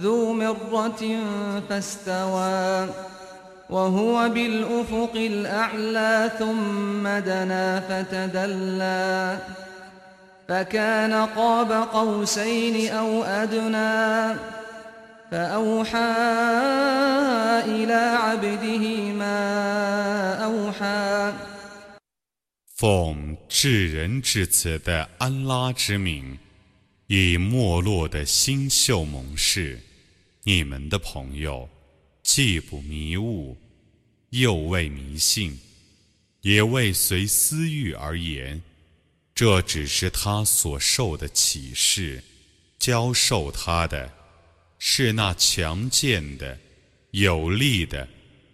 ذو مرة فاستوى وهو بالأفق الأعلى ثم دنا فتدلى فكان قاب قوسين أو أدنى فأوحى إلى عبده ما أوحى 奉至仁至慈的安拉之名， 以没落的星宿盟誓，你们的朋友既不迷雾，又未迷信，也未随私欲而言，这只是他所受的启示。教授他的是那强健的、有力的，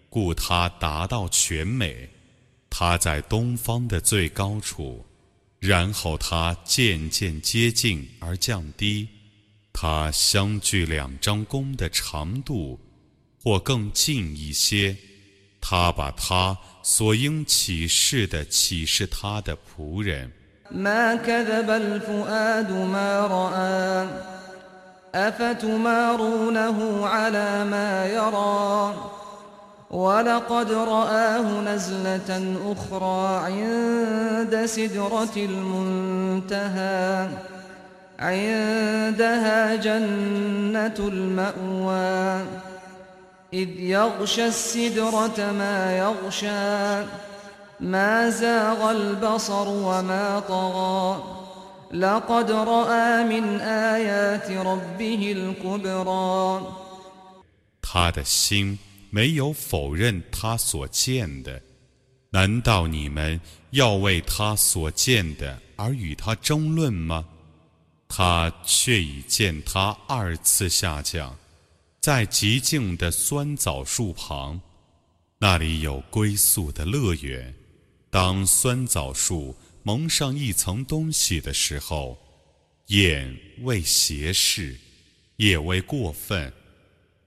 故他达到全美。他在东方的最高处，然后他渐渐接近而降低，他相距两张弓的长度，或更近一些。他把他所应启示的启示他的仆人。ولقد رآه نزلة أخرى عند سدرة المنتهى عندها جنة المأوى إذ يغشى السدرة ما يغشى ما زاغ البصر وما طغى لقد رأى من آيات ربه الكبرى 他的心 没有否认他所见的，难道你们要为他所见的而与他争论吗？他却已见他二次下降，在极静的酸枣树旁，那里有归宿的乐园。当酸枣树蒙上一层东西的时候，眼未斜视，也未过分。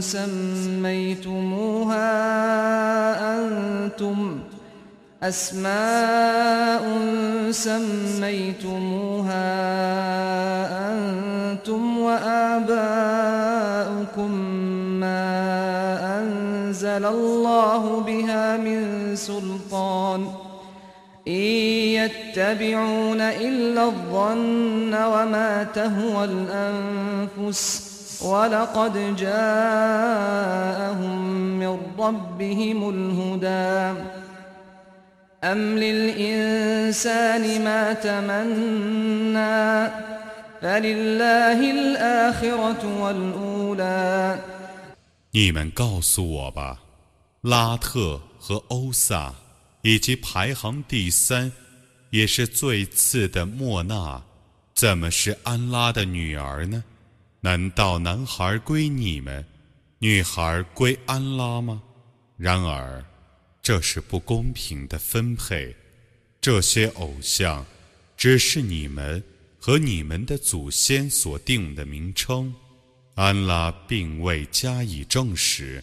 سميتموها أنتم أسماء سميتموها أنتم وآباؤكم ما أنزل الله بها من سلطان ۖ إن يتبعون إلا الظن وما تهوى الأنفس ولقد جاءهم من ربهم الهدى أم للإنسان ما تمنى فلله الآخرة والأولى 你们告诉我吧，拉特和欧萨。以及排行第三，也是最次的莫娜，怎么是安拉的女儿呢？ 难道男孩归你们，女孩归安拉吗？然而，这是不公平的分配。这些偶像，只是你们和你们的祖先所定的名称，安拉并未加以证实，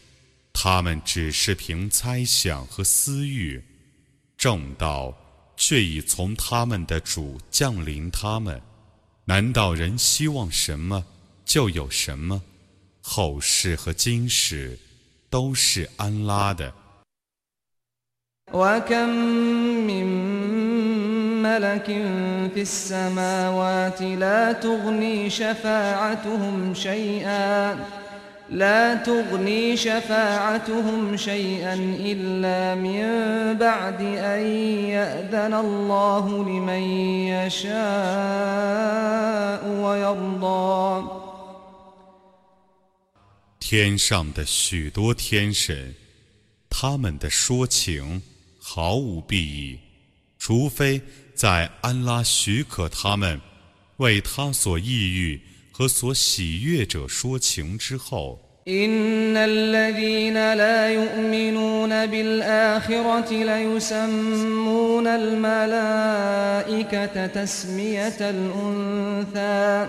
他们只是凭猜想和私欲。正道却已从他们的主降临他们，难道人希望什么就有什么？后世和今世都是安拉的。 لا تغني شفاعتهم شيئا إلا من بعد أن يأذن الله لمن يشاء ويرضى 天上的许多天神，他们的说情毫无裨益，除非在安拉许可他们为他所抑郁和所喜悦者说情之后。إن الذين لا يؤمنون بالآخرة ليسمون الملائكة تسمية الأنثى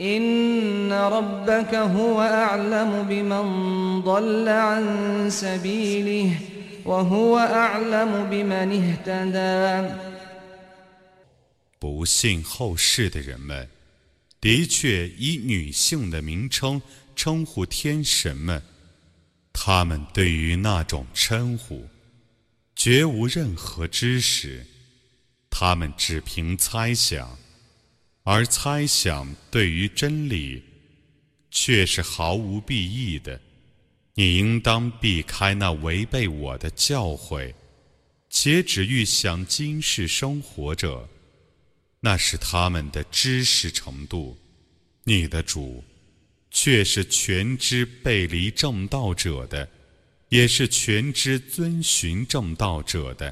إن ربك هو أعلم بمن ضل عن سبيله وهو أعلم بمن اهتدى 不信后世的人们，的确以女性的名称称呼天神们，他们对于那种称呼，绝无任何知识，他们只凭猜想。 而猜想对于真理，却是毫无裨益的。你应当避开那违背我的教诲，且只欲想今世生活者，那是他们的知识程度。你的主，却是全知背离正道者的，也是全知遵循正道者的。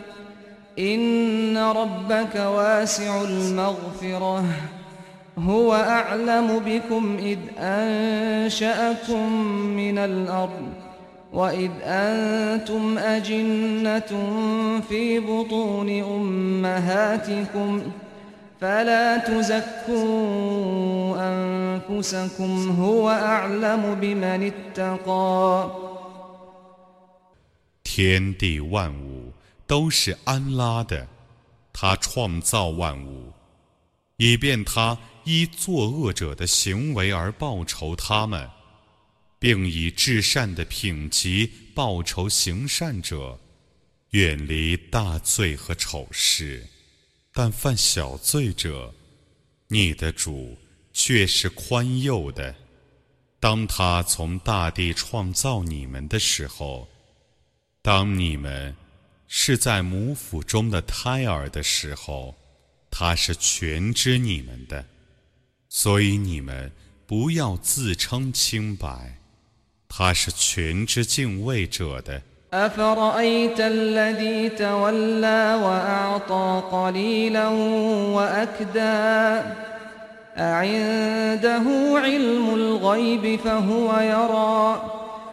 إن ربك واسع المغفرة هو أعلم بكم إذ أنشأكم من الأرض وإذ أنتم أجنة في بطون أمهاتكم فلا تزكوا أنفسكم هو أعلم بمن اتقى 天地万物 都是安拉的，他创造万物，以便他依作恶者的行为而报仇他们，并以至善的品级报仇行善者，远离大罪和丑事，但犯小罪者，你的主却是宽宥的。当他从大地创造你们的时候，当你们。是在母腹中的胎儿的时候，他是全知你们的，所以你们不要自称清白，他是全知敬畏者的。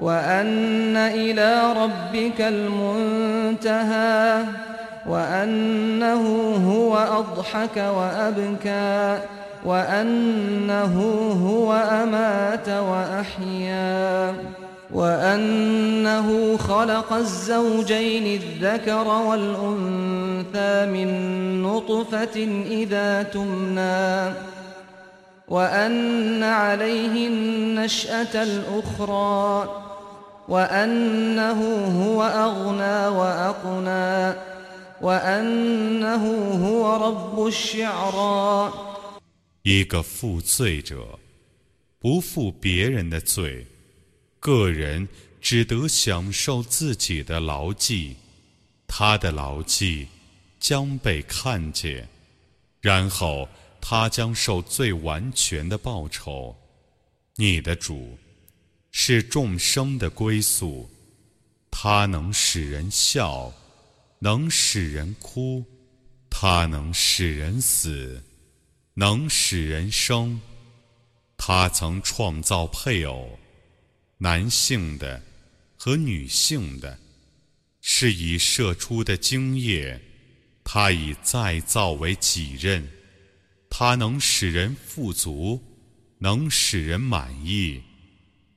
وأن إلى ربك المنتهى وأنه هو أضحك وأبكى وأنه هو أمات وأحيا وأنه خلق الزوجين الذكر والأنثى من نطفة إذا تمنى وأن عليه النشأة الأخرى وأنه هو أغنى وأقنى وأنه هو رب الشعرى 一个负罪者，不负别人的罪，个人只得享受自己的牢记，他的牢记将被看见，然后他将受最完全的报酬。你的主 是众生的归宿，他能使人笑，能使人哭，他能使人死。能使人生，他曾创造配偶，男性的和女性的，是以射出的精液，他以再造为己任，他能使人富足，能使人满意，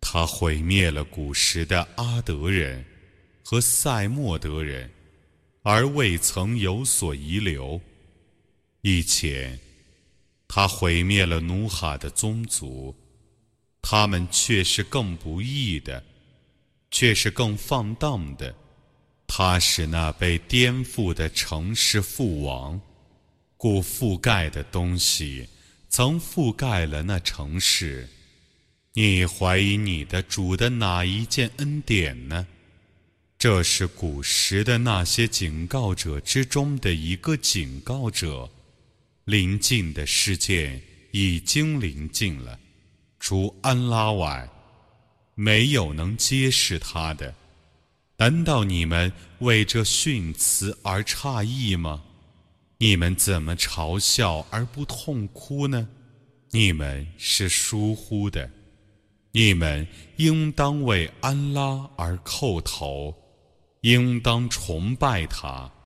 他毁灭了古时的阿德人和塞莫德人，而未曾有所遗留。以前，他毁灭了努哈的宗族，他们却是更不义的，却是更放荡的。他使那被颠覆的城市覆亡，故覆盖的东西曾覆盖了那城市。你怀疑你的主的哪一件恩典呢？这是古时的那些警告者之中的一个警告者。临近的事件已经临近了，除安拉外，没有能揭示他的。难道你们为这训词而诧异吗？你们怎么嘲笑而不痛哭呢？你们是疏忽的，你们应当为安拉而叩头，应当崇拜他。